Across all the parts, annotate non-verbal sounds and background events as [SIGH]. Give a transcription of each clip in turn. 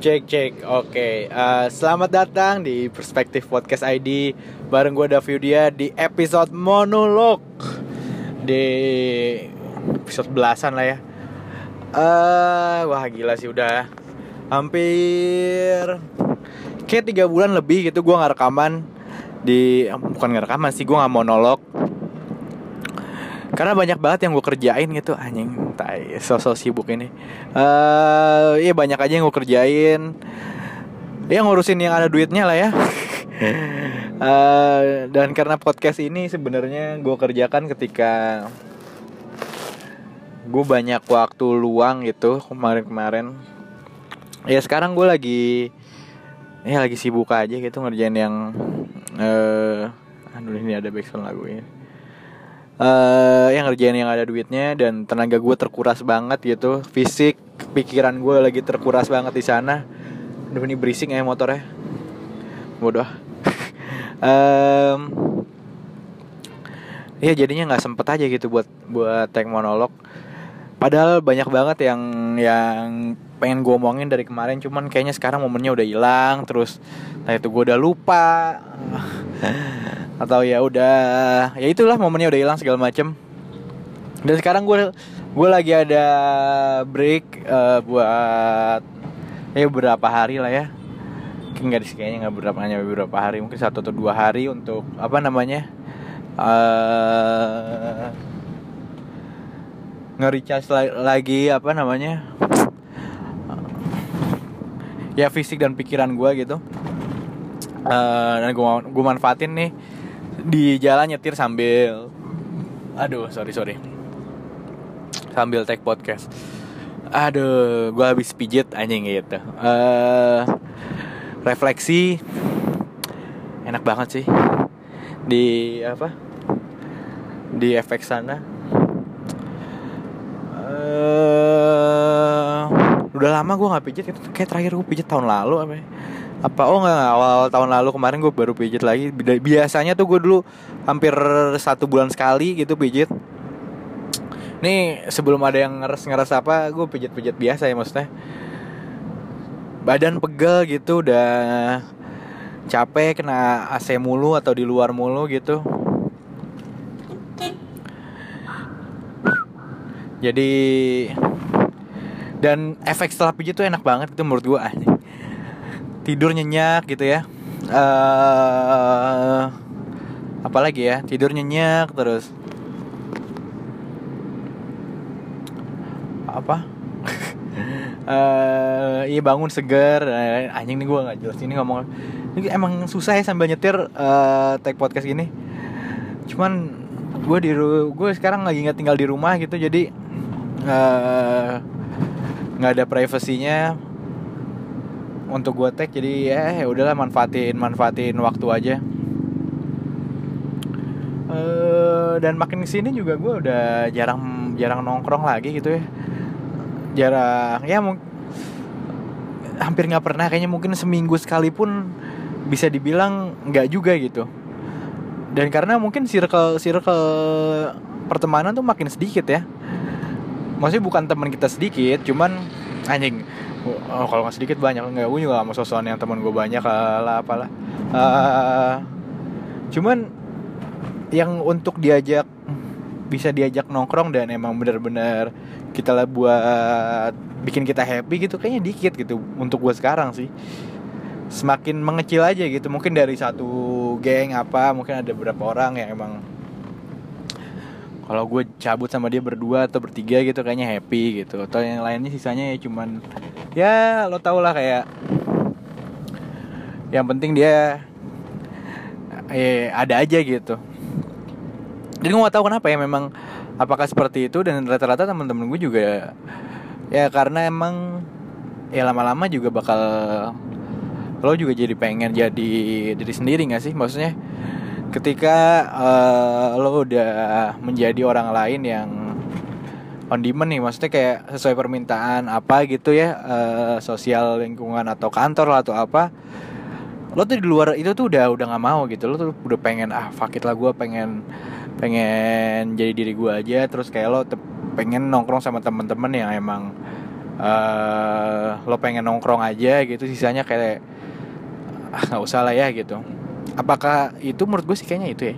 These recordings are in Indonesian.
Cek cek, oke. Eh, selamat datang di Perspektif Podcast ID bareng gue Davidia di episode monolog di episode belasan lah ya. Eh, wah gila sih udah hampir kayak tiga bulan lebih gitu gue nggak rekaman di bukan nggak rekaman sih gue nggak monolog karena banyak banget yang gue kerjain gitu. Anjing tai sosok sibuk ini. Eh iya banyak aja yang gue kerjain. Ya ngurusin yang ada duitnya lah ya. [LAUGHS] Eh, dan karena podcast ini sebenarnya gue kerjakan ketika gue banyak waktu luang gitu kemarin-kemarin. Ya sekarang gue lagi ya lagi sibuk aja gitu ngerjain yang eh aduh ini ada background lagu ini eh yang ngerjain yang ada duitnya dan tenaga gue terkuras banget gitu. Fisik pikiran gue lagi terkuras banget di sana. Aduh ini berisik ya motornya. Bodoh. [LAUGHS] Em, ya jadinya nggak sempet aja gitu buat buat tag monolog. Padahal banyak banget yang yang pengen gue omongin dari kemarin. Cuman kayaknya sekarang momennya udah hilang terus nah itu gue udah lupa [LAUGHS] atau ya udah ya itulah momennya udah hilang segala macem. Dan sekarang gue gue lagi ada break eh, buat ya beberapa hari lah ya. Nggak sih kayaknya nggak berapa hanya beberapa hari mungkin satu atau dua hari untuk apa namanya eh nge-recharge la- lagi apa namanya ya fisik dan pikiran gue gitu Eh dan gue gue manfaatin nih di jalan nyetir sambil aduh sorry sorry. Sambil take podcast. Aduh gue habis pijit anjing gitu. Eh refleksi enak banget sih. Di apa? Di efek sana. Eh udah lama gue nggak pijit kayak terakhir gue pijit tahun lalu apa ya? Apa? Oh nggak awal tahun lalu kemarin gue baru pijit lagi. Biasanya tuh gue dulu hampir satu bulan sekali gitu pijit. Nih sebelum ada yang ngeres ngeres apa gue pijit pijit biasa ya maksudnya. Badan pegel gitu udah capek kena AC mulu atau di luar mulu gitu. Jadi dan efek setelah pijit tuh enak banget itu menurut gue. Tidur nyenyak gitu ya. Eh apalagi ya? Tidur nyenyak terus. Apa? [LAUGHS] Eh iya bangun seger. Eh, anjing nih gue nggak jelas ini ngomong. Ini emang susah ya sambil nyetir eh take podcast gini. Cuman gue di gue sekarang lagi nggak tinggal di rumah gitu jadi nggak ada privasinya untuk gue tag jadi ya ya udahlah manfaatin manfaatin waktu aja. Eh dan makin ke sini juga gue udah jarang jarang nongkrong lagi gitu ya. Jarang ya mung- hampir nggak pernah kayaknya mungkin seminggu sekalipun bisa dibilang nggak juga gitu. Dan karena mungkin circle circle pertemanan tuh makin sedikit ya. Maksudnya bukan teman kita sedikit cuman anjing oh, kalau nggak sedikit banyak. Nggak gue juga gak mau sosokan yang teman gue banyak lah apalah. Eh, cuman yang untuk diajak bisa diajak nongkrong dan emang bener-bener kita lah buat bikin kita happy gitu kayaknya dikit gitu untuk gue sekarang sih. Semakin mengecil aja gitu. Mungkin dari satu geng apa mungkin ada beberapa orang yang emang kalau gue cabut sama dia berdua atau bertiga gitu kayaknya happy gitu. Atau yang lainnya sisanya ya cuman ya lo tau lah kayak yang penting dia eh ada aja gitu. Jadi gue gak tahu kenapa ya memang apakah seperti itu. Dan rata-rata teman-teman gue juga ya karena emang ya lama-lama juga bakal lo juga jadi pengen jadi diri sendiri gak sih? Maksudnya ketika eh, lo udah menjadi orang lain yang on demand nih maksudnya kayak sesuai permintaan apa gitu ya eh, sosial lingkungan atau kantor lah atau apa lo tuh di luar itu tuh udah udah nggak mau gitu. Lo tuh udah pengen ah fuck it lah gue pengen pengen jadi diri gue aja. Terus kayak lo pengen nongkrong sama temen-temen yang emang uh, lo pengen nongkrong aja gitu. Sisanya kayak ah usah lah ya gitu apakah itu menurut gue sih kayaknya itu ya.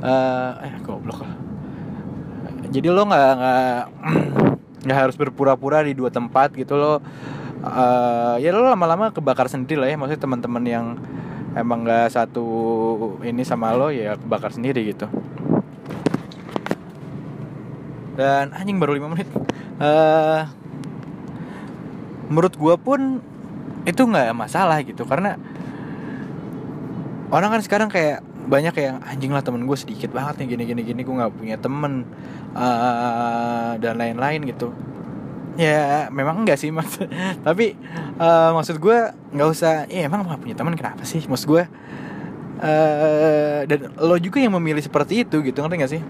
Uh, eh goblok jadi lo nggak nggak [CLEARS THROAT] nggak harus berpura-pura di dua tempat gitu lo. Uh, ya lo lama-lama kebakar sendiri lah ya. Maksudnya teman-teman yang emang nggak satu ini sama lo ya kebakar sendiri gitu. Dan anjing baru lima menit. Uh, menurut gue pun itu nggak masalah gitu. Karena orang kan sekarang kayak banyak yang anjing lah temen gue sedikit banget nih gini gini gini gue nggak punya temen. Uh, dan lain-lain gitu. Ya memang enggak sih mas. [LAUGHS] Tapi uh, maksud gue nggak usah ya emang gak punya teman kenapa sih? Maksud gue uh, dan lo juga yang memilih seperti itu gitu. Ngerti gak sih?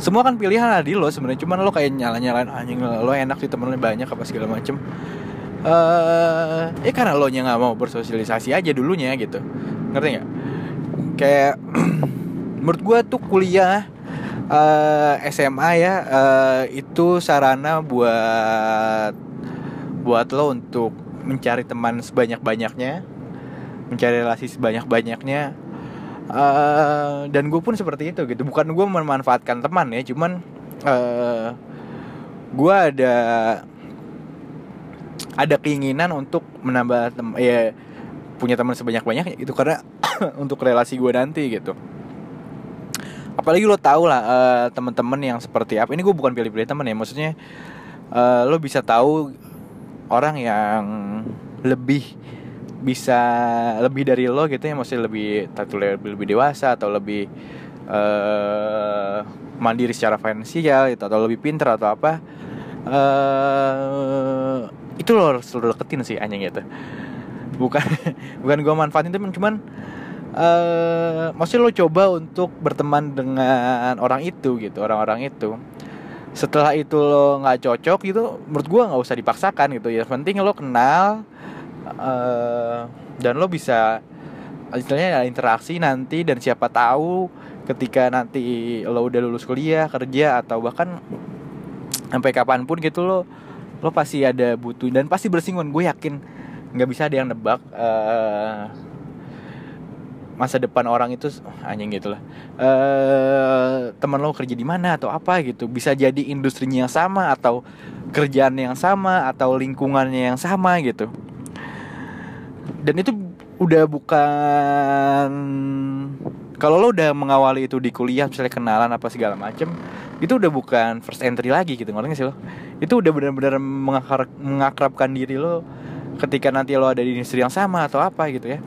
Semua kan pilihan ada di lo sebenarnya. Cuman lo kayak nyala nyalain anjing lo enak sih temen lo banyak apa segala macem uh, ya karena lo nya nggak mau bersosialisasi aja dulunya gitu. Ngerti nggak? Kayak [CLEARS THROAT] menurut gue tuh kuliah uh, eh, SMA ya uh, itu sarana buat buat lo untuk mencari teman sebanyak banyaknya mencari relasi sebanyak banyaknya uh, dan gue pun seperti itu gitu. Bukan gue memanfaatkan teman ya cuman uh, gue ada ada keinginan untuk menambah tem ya punya teman sebanyak banyaknya itu karena [COUGHS] untuk relasi gue nanti gitu. Apalagi lo tau lah uh, teman-teman yang seperti apa ini gue bukan pilih-pilih teman ya maksudnya uh, lo bisa tahu orang yang lebih bisa lebih dari lo gitu ya maksudnya lebih lebih, lebih dewasa atau lebih uh, mandiri secara finansial gitu atau lebih pinter atau apa itu lo harus lo deketin sih anjing gitu bukan [LAUGHS] bukan gue manfaatin temen cuman uh, maksudnya lo coba untuk berteman dengan orang itu gitu orang-orang itu. Setelah itu lo nggak cocok gitu menurut gue nggak usah dipaksakan gitu ya. Penting lo kenal uh, dan lo bisa istilahnya interaksi nanti dan siapa tahu ketika nanti lo udah lulus kuliah kerja atau bahkan sampai kapan pun gitu lo lo pasti ada butuh dan pasti bersinggungan. Gue yakin nggak bisa ada yang nebak uh, masa depan orang itu anjing gitu lah. Uh, teman lo kerja di mana atau apa gitu. Bisa jadi industrinya yang sama atau kerjaan yang sama atau lingkungannya yang sama gitu. Dan itu udah bukan kalau lo udah mengawali itu di kuliah misalnya kenalan apa segala macem itu udah bukan first entry lagi gitu ngerti sih lo? Itu udah benar-benar mengakrabkan diri lo ketika nanti lo ada di industri yang sama atau apa gitu ya.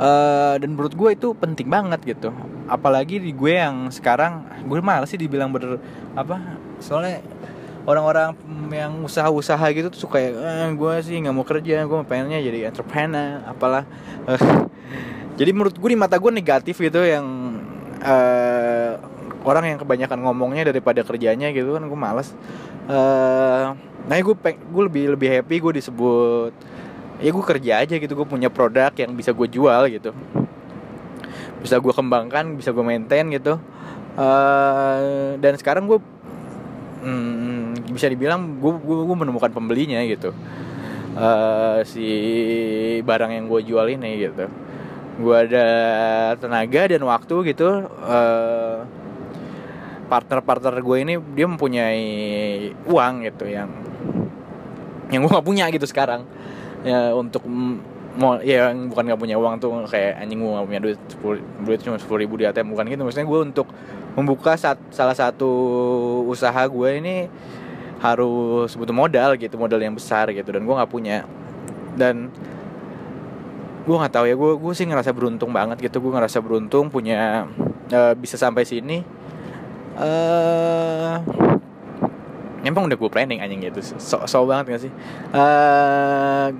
Uh, dan menurut gue itu penting banget gitu. Apalagi di gue yang sekarang gue malah sih dibilang ber apa soalnya orang-orang yang usaha-usaha gitu tuh suka eh, gue sih nggak mau kerja gue pengennya jadi entrepreneur apalah jadi menurut gue di mata gue negatif gitu yang uh, orang yang kebanyakan ngomongnya daripada kerjanya gitu kan gue males. Uh, nah gue gue lebih lebih happy gue disebut ya gue kerja aja gitu gue punya produk yang bisa gue jual gitu. Bisa gue kembangkan bisa gue maintain gitu. Uh, dan sekarang gue hmm, bisa dibilang gue gue menemukan pembelinya gitu. Uh, si barang yang gue jual ini gitu gue ada tenaga dan waktu gitu uh, partner-partner gue ini dia mempunyai uang gitu yang yang gue gak punya gitu sekarang. Ya untuk mau ya bukan nggak punya uang tuh kayak anjing gue gak punya duit sepuluh duit cuma sepuluh ribu di ATM bukan gitu. Maksudnya gue untuk membuka saat, salah satu usaha gue ini harus butuh modal gitu modal yang besar gitu dan gue nggak punya. Dan gue nggak tahu ya gue gue sih ngerasa beruntung banget gitu gue ngerasa beruntung punya uh, bisa sampai sini. Uh, emang udah gue planning anjing gitu so, so banget gak sih? Uh,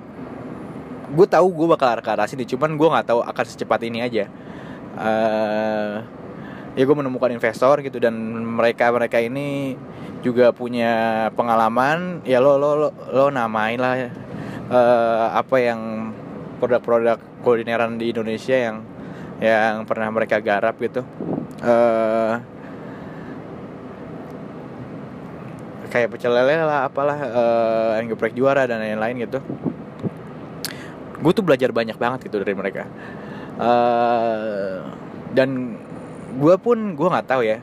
gue tahu gue bakal ke arah sini cuman gue nggak tahu akan secepat ini aja. Uh, ya gue menemukan investor gitu dan mereka mereka ini juga punya pengalaman. Ya lo lo lo, lo namain lah uh, apa yang produk-produk kulineran di Indonesia yang yang pernah mereka garap gitu. Uh, kayak pecel lele lah apalah uh, geprek juara dan lain-lain gitu. Gue tuh belajar banyak banget gitu dari mereka. Uh, dan gue pun gue nggak tahu ya.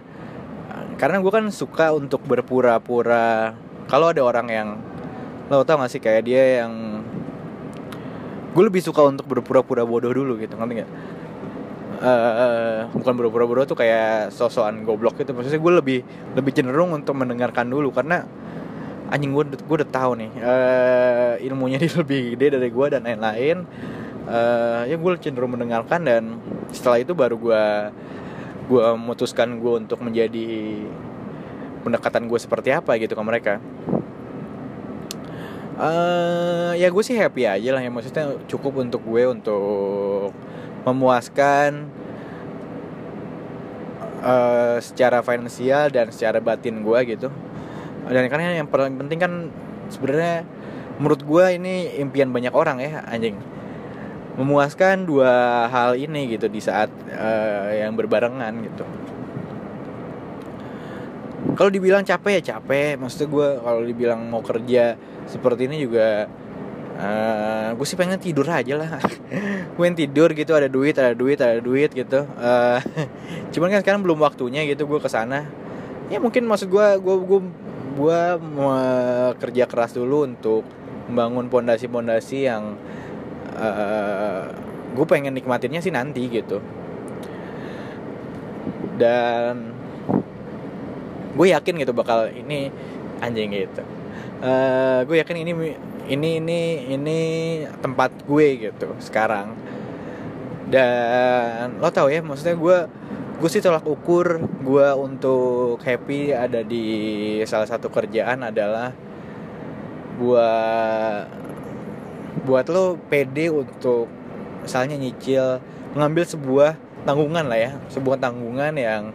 Karena gue kan suka untuk berpura-pura. Kalau ada orang yang lo tau gak sih kayak dia yang gue lebih suka untuk berpura-pura bodoh dulu gitu ngerti nggak? Uh, bukan berpura bodoh tuh kayak sosokan goblok gitu. Maksudnya gue lebih lebih cenderung untuk mendengarkan dulu karena anjing gue gue udah tahu nih uh, ilmunya [LAUGHS] dia lebih gede dari gue dan lain-lain. Uh, ya gue cenderung mendengarkan dan setelah itu baru gue gue memutuskan gue untuk menjadi pendekatan gue seperti apa gitu ke mereka uh, ya gue sih happy aja lah ya. Maksudnya cukup untuk gue untuk memuaskan uh, secara finansial dan secara batin gue gitu. Dan karena yang paling penting kan sebenarnya menurut gue ini impian banyak orang ya anjing. Memuaskan dua hal ini gitu di saat uh, yang berbarengan gitu kalau dibilang capek ya capek. Maksudnya gue kalau dibilang mau kerja seperti ini juga uh, eh, gue sih pengen tidur aja lah. [LAUGHS] Gue tidur gitu ada duit ada duit ada duit gitu. Uh, cuman kan sekarang belum waktunya gitu gue ke sana ya mungkin maksud gue gue gue gue kerja keras dulu untuk membangun pondasi-pondasi yang uh, eh, gue pengen nikmatinnya sih nanti gitu. Dan gue yakin gitu bakal ini anjing gitu. Uh, gue yakin ini ini ini ini tempat gue gitu sekarang. Dan lo tau ya maksudnya gue gue sih tolak ukur gue untuk happy ada di salah satu kerjaan adalah buat buat lo pede untuk misalnya nyicil mengambil sebuah tanggungan lah ya sebuah tanggungan yang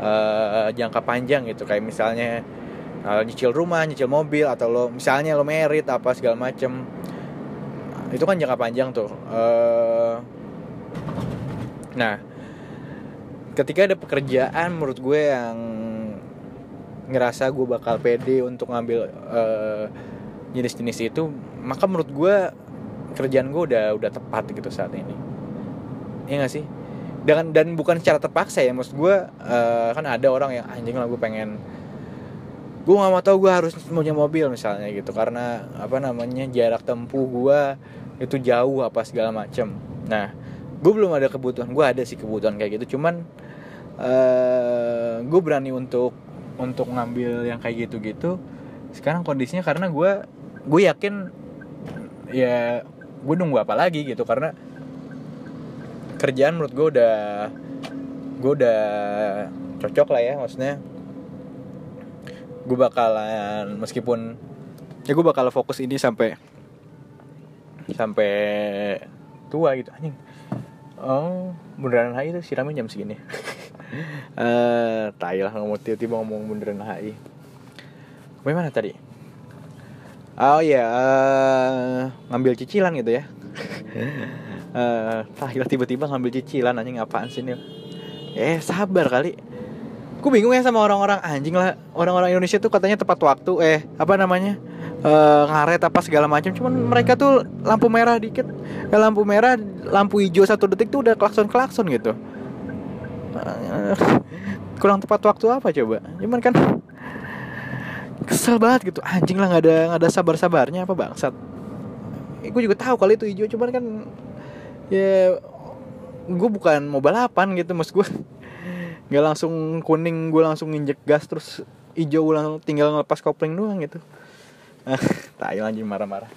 uh, jangka panjang gitu. Kayak misalnya uh, nyicil rumah nyicil mobil atau lo misalnya lo merit apa segala macem. Itu kan jangka panjang tuh. Uh, nah ketika ada pekerjaan menurut gue yang ngerasa gue bakal pede untuk ngambil uh, jenis-jenis itu maka menurut gue kerjaan gue udah udah tepat gitu saat ini. Iya gak sih dengan dan bukan secara terpaksa ya maksud gue uh, kan ada orang yang anjing lah gue pengen gue nggak mau tau gue harus punya mobil misalnya gitu. Karena apa namanya jarak tempuh gue itu jauh apa segala macem. Nah gue belum ada kebutuhan gue ada sih kebutuhan kayak gitu. Cuman uh, eh, gue berani untuk untuk ngambil yang kayak gitu gitu sekarang kondisinya karena gue gue yakin ya gue nunggu apa lagi gitu. Karena kerjaan menurut gue udah gue udah cocok lah ya maksudnya. Gue bakalan meskipun ya gue bakal fokus ini sampai sampai tua gitu anjing. Oh bundaran HI itu siramnya jam segini. [LAUGHS] Eh uh, tai lah ngomong tiba-tiba ngomong bundaran HI bagaimana tadi? Oh iya uh, ngambil cicilan gitu ya [LAUGHS] uh, tiba-tiba ngambil cicilan anjing apaan sih nih eh sabar kali. Gue bingung ya sama orang-orang anjing lah. Orang-orang Indonesia tuh katanya tepat waktu eh apa namanya? Uh, ngaret apa segala macam. Cuman mereka tuh lampu merah dikit. Eh, lampu merah lampu hijau satu detik tuh udah klakson klakson gitu. Uh, kurang tepat waktu apa coba? Cuman kan kesel banget gitu. Anjing lah nggak ada nggak ada sabar sabarnya apa bangsat. Eh, gue juga tahu kali itu hijau cuman kan ya gue bukan mau balapan gitu mas gue [LAUGHS] nggak langsung kuning gue langsung injek gas terus hijau langsung tinggal ngelepas kopling doang gitu. Ah [LAUGHS] tai anjing marah-marah.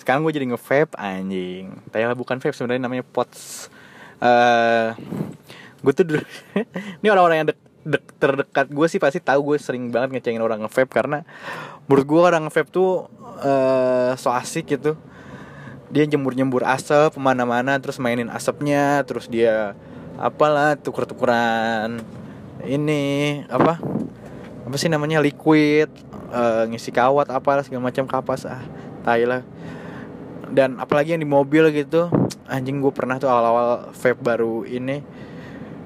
Sekarang gue jadi nge-vape anjing. Taylah bukan vape sebenarnya namanya pots. Uh, eh, gue tuh [LAUGHS] ini orang-orang yang de terdekat gue sih pasti tahu gue sering banget ngecengin orang nge karena menurut gue orang nge tuh uh, so asik gitu. Dia jemur-jemur asap ke mana-mana terus mainin asapnya terus dia apalah tuker-tukeran ini apa? Apa sih namanya? Liquid uh, ngisi kawat apalah segala macam kapas ah tai lah. Dan apalagi yang di mobil gitu anjing gue pernah tuh awal-awal vape baru ini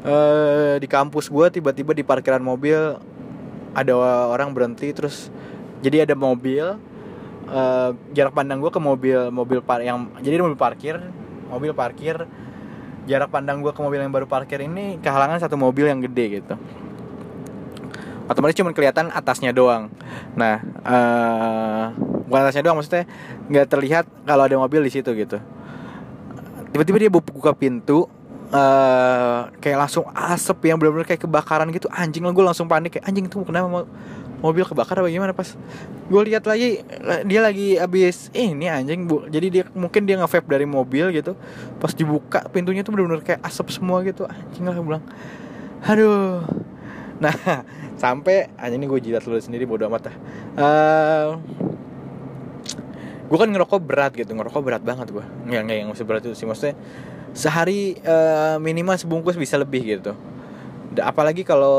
eh di kampus gue tiba-tiba di parkiran mobil ada orang berhenti terus jadi ada mobil eh, jarak pandang gue ke mobil mobil par yang jadi mobil parkir mobil parkir. Jarak pandang gue ke mobil yang baru parkir ini kehalangan satu mobil yang gede gitu. Otomatis cuma kelihatan atasnya doang. Nah eh bukan atasnya doang maksudnya nggak terlihat kalau ada mobil di situ gitu. Tiba-tiba dia buka pintu eh kayak langsung asap yang benar-benar kayak kebakaran gitu. Anjing lah gue langsung panik kayak anjing itu kenapa mo- mobil kebakar apa gimana? Pas gue lihat lagi dia lagi abis eh, ini anjing bu jadi dia mungkin dia nge dari mobil gitu. Pas dibuka pintunya tuh benar-benar kayak asap semua gitu. Anjing lah gue bilang aduh. [LAUGHS] Nah sampai anjing ini gue jilat dulu sendiri bodo amat dah. Eh, gue kan ngerokok berat gitu ngerokok berat banget gue nggak nggak yang seberat itu sih maksudnya sehari eh, minimal sebungkus bisa lebih gitu. Apalagi kalau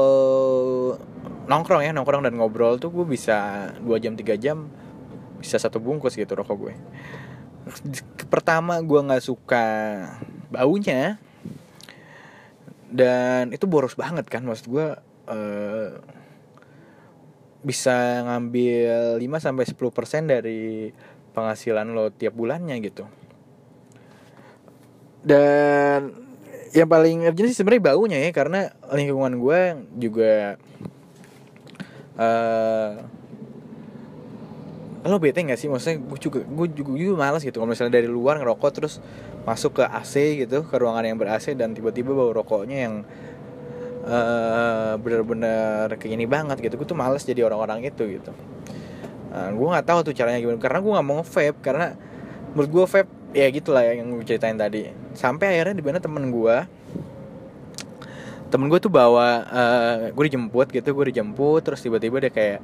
nongkrong ya nongkrong dan ngobrol tuh gue bisa dua jam tiga jam bisa satu bungkus gitu rokok gue. Pertama gue nggak suka baunya. Dan itu boros banget kan maksud gue eh, bisa ngambil 5 sampai 10% dari penghasilan lo tiap bulannya gitu. Dan yang paling urgent sih sebenarnya baunya ya karena lingkungan gue juga eh lo bete gak sih? Maksudnya gue juga gue juga, gue malas gitu. Kalau misalnya dari luar ngerokok terus masuk ke AC gitu ke ruangan yang ber AC dan tiba-tiba bau rokoknya yang eh bener-bener kayak gini banget gitu. Gue tuh males jadi orang-orang itu gitu. Nah, gue nggak tahu tuh caranya gimana. Karena gue nggak mau nge-vape karena menurut gue vape ya gitulah yang gue ceritain tadi. Sampai akhirnya di mana temen gue temen gue tuh bawa eh gue dijemput gitu gue dijemput terus tiba-tiba dia kayak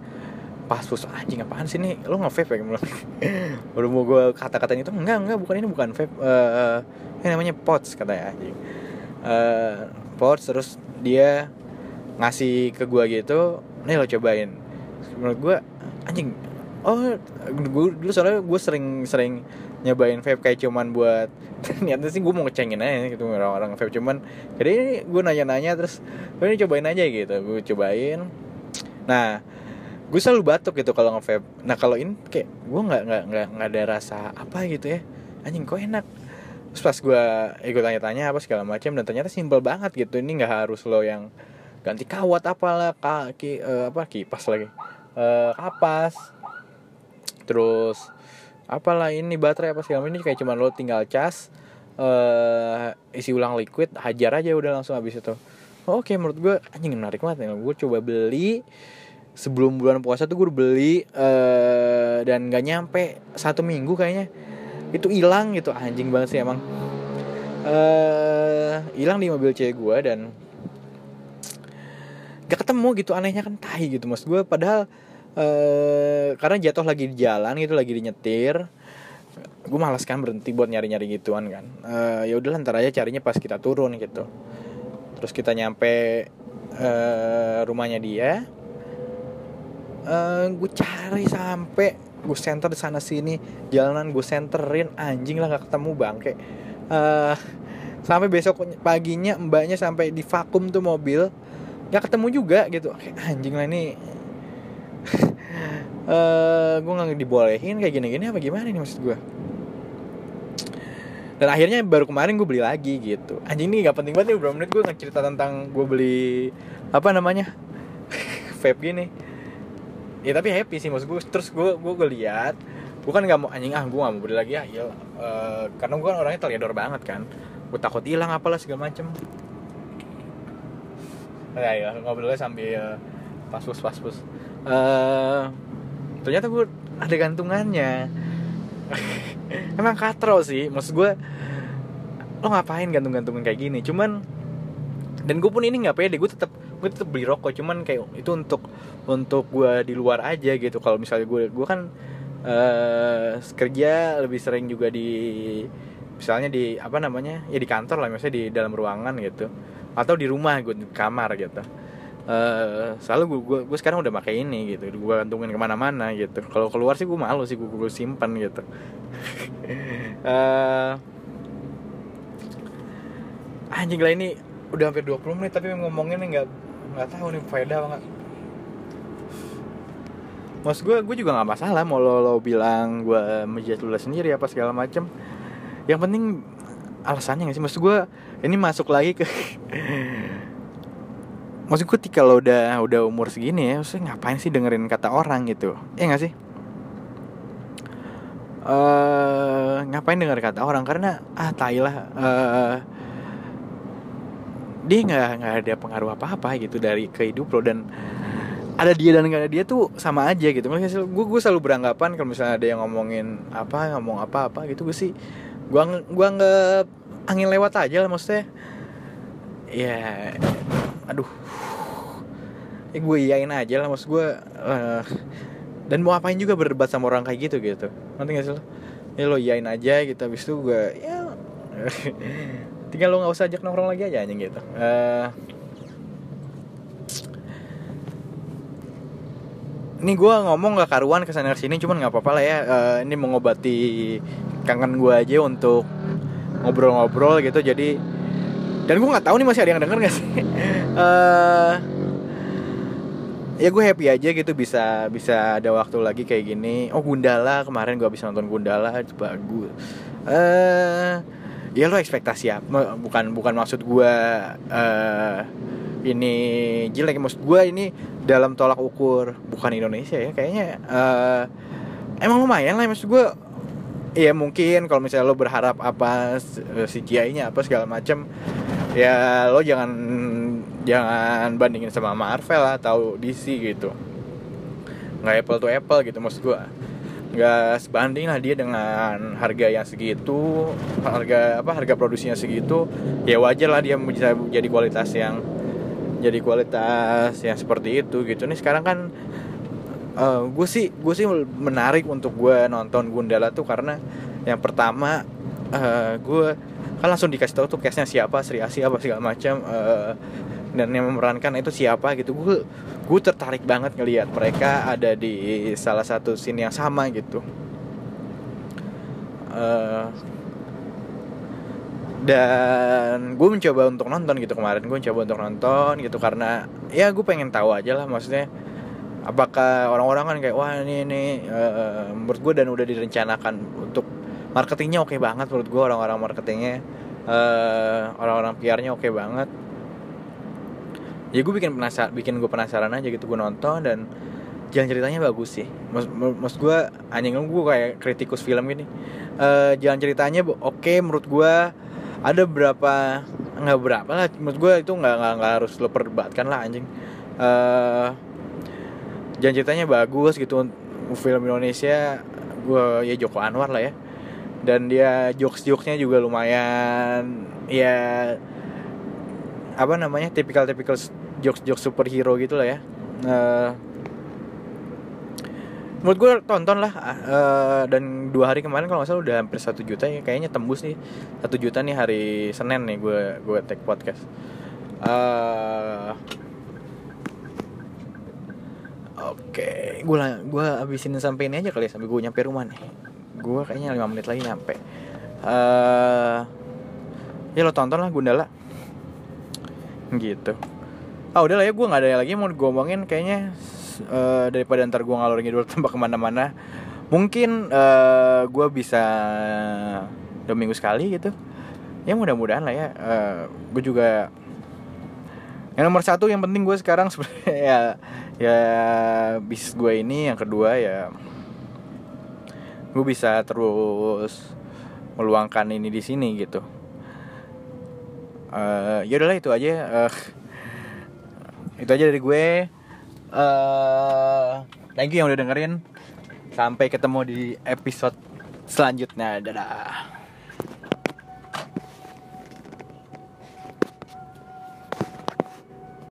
pas sus anjing apaan sih nih lo nge-vape ya? Gua bilang. [LAUGHS] baru mau gue kata-katain itu enggak enggak bukan ini bukan vape eh ini namanya pots katanya anjing. Eh pots terus dia ngasih ke gue gitu nih lo cobain. Menurut gue anjing oh gue dulu soalnya gue sering sering nyobain vape kayak cuman buat [LAUGHS] niatnya sih gue mau ngecengin aja gitu orang-orang vape cuman jadi gue nanya-nanya terus gue ini cobain aja gitu gue cobain. Nah gue selalu batuk gitu kalau nge vape nah kalau ini kayak gue nggak nggak nggak nggak ada rasa apa gitu ya. Anjing kok enak? Terus pas gue ikut tanya-tanya apa segala macam dan ternyata simpel banget gitu ini nggak harus lo yang ganti kawat apalah kaki eh, apa kipas lagi eh, kapas. Terus apalah ini baterai apa segala ini kayak cuman lo tinggal cas eh isi ulang liquid hajar aja udah langsung habis itu. Oke menurut gue anjing menarik banget nih. Gue coba beli sebelum bulan puasa tuh gue beli eh dan gak nyampe satu minggu kayaknya. Itu hilang gitu anjing banget sih emang. Eh hilang di mobil cewek gue dan gak ketemu gitu anehnya kan tai gitu mas. Gue padahal eh karena jatuh lagi di jalan gitu lagi di nyetir. Gue malas kan berhenti buat nyari nyari gituan kan. Eh ya udah ntar aja carinya pas kita turun gitu. Terus kita nyampe eh rumahnya dia. Eh gue cari sampai gue center di sana sini. Jalanan gue centerin anjing lah gak ketemu bangke. Eh sampai besok paginya mbaknya sampai di vakum tuh mobil. Nggak ketemu juga gitu. Anjing lah ini [LAUGHS] eh gue nggak dibolehin kayak gini-gini apa gimana nih maksud gue dan akhirnya baru kemarin gue beli lagi gitu. Anjing ini gak penting banget nih beberapa menit gue ngecerita tentang gue beli apa namanya [LAUGHS] vape gini. Ya tapi happy sih maksud gue terus gue gue lihat gue kan nggak mau anjing ah gue gak mau beli lagi ya iya karena gue kan orangnya teledor banget kan. Gue takut hilang apalah segala macem. Ya, ya ngobrolnya sambil paspus paspus eh ternyata gue ada gantungannya. [LAUGHS] Emang katro sih maksud gue lo ngapain gantung-gantungan kayak gini? Cuman dan gue pun ini nggak pede gue tetap gue tetap beli rokok cuman kayak itu untuk untuk gue di luar aja gitu. Kalau misalnya gue gue kan eh kerja lebih sering juga di misalnya di apa namanya ya di kantor lah misalnya di dalam ruangan gitu. Atau di rumah gue di kamar gitu eh selalu gue, gue gue sekarang udah pakai ini gitu gue gantungin ke mana-mana gitu kalau keluar sih gue malu sih gue, gue simpan gitu [LAUGHS] eh anjing lah ini udah hampir 20 menit tapi ngomongin nggak nggak tahu nih faedah nggak Mas gue, gue juga nggak masalah mau lo, lo bilang gue menjat lu sendiri apa segala macem. Yang penting alasannya nggak sih? Maksud gue ini masuk lagi ke [LAUGHS] Maksud gue ketika lo udah udah umur segini ya, maksudnya ngapain sih dengerin kata orang gitu? Ya nggak sih? eh ngapain denger kata orang karena ah tai lah eh, dia nggak nggak ada pengaruh apa apa gitu dari ke hidup lo dan ada dia dan nggak ada dia tuh sama aja gitu makanya gue gue selalu beranggapan kalau misalnya ada yang ngomongin apa ngomong apa apa gitu gue sih gue gua nggak angin lewat aja lah maksudnya ya aduh. Ya gue iyain aja lah maksud gue eh, dan mau apain juga berdebat sama orang kayak gitu gitu. Nanti gak sih lo? Ya lo iyain aja gitu habis itu gue ya [LAUGHS] tinggal lo nggak usah ajak nongkrong lagi aja anjing gitu. Eh, ini gue ngomong gak karuan ke sana ke sini cuman nggak apa-apa lah ya. Eh, ini mengobati kangen gue aja untuk ngobrol-ngobrol gitu jadi dan gue nggak tahu nih masih ada yang denger gak sih? [LAUGHS] Eh, ya gue happy aja gitu bisa bisa ada waktu lagi kayak gini. Oh Gundala kemarin gue bisa nonton Gundala bagus. Eh ya lo ekspektasi apa? Bukan bukan maksud gue eh ini jelek. Maksud gue ini dalam tolak ukur. Bukan Indonesia ya kayaknya eh emang lumayan lah maksud gue ya mungkin kalau misalnya lo berharap apa CGI-nya apa segala macam ya lo jangan jangan bandingin sama Marvel atau DC gitu. Nggak apple to apple gitu maksud gue nggak sebanding lah dia dengan harga yang segitu harga apa harga produksinya segitu ya wajar lah dia bisa jadi kualitas yang jadi kualitas yang seperti itu gitu. Nih sekarang kan gue sih gue sih menarik untuk gue nonton Gundala tuh karena yang pertama eh, gue kan langsung dikasih tahu tuh case-nya siapa Sri Asi apa segala macam eh, dan yang memerankan itu siapa gitu. Gue gue tertarik banget ngelihat mereka ada di salah satu scene yang sama gitu. Eh, dan gue mencoba untuk nonton gitu kemarin gue mencoba untuk nonton gitu karena ya gue pengen tahu aja lah maksudnya apakah orang-orang kan kayak wah ini ini eh, menurut gue dan udah direncanakan untuk marketingnya oke banget menurut gue orang-orang marketingnya. Eh, orang-orang PR-nya oke banget. Ya gue bikin penasaran bikin gue penasaran aja gitu gue nonton dan jalan ceritanya bagus sih. Mas mas gue anjing gue kayak kritikus film gini. Eh jalan ceritanya oke menurut gue ada berapa nggak berapa lah menurut gue itu nggak nggak harus lo perdebatkan lah anjing. Eh jalan ceritanya bagus gitu film Indonesia. Gue ya Joko Anwar lah ya dan dia jokes jokesnya juga lumayan ya apa namanya tipikal tipikal jokes jokes superhero gitu lah ya. Eh, menurut gue tonton lah eh, dan dua hari kemarin kalau nggak salah udah hampir satu juta ya kayaknya tembus nih. Satu juta nih hari Senin nih gue gue take podcast. Eh, Oke, gue gue abisin sampai ini aja kali ya sampai gue nyampe rumah nih. Gue kayaknya 5 menit lagi nyampe. Eh, ya lo tonton lah Gundala. Gitu. Ah udah lah ya gue nggak ada lagi mau gue omongin kayaknya eh, daripada ntar gue ngalor ngidul [LAUGHS] tambah ke mana-mana. Mungkin eh, gue bisa dua minggu sekali gitu. Ya mudah-mudahan lah ya. Eh, gue juga yang nomor satu yang penting gue sekarang [LAUGHS] sebenarnya ya ya bisnis gue ini yang kedua ya gue bisa terus meluangkan ini di sini gitu. Eh ya udahlah itu aja. Eh, itu aja dari gue. Eh thank you yang udah dengerin. Sampai ketemu di episode selanjutnya. Dadah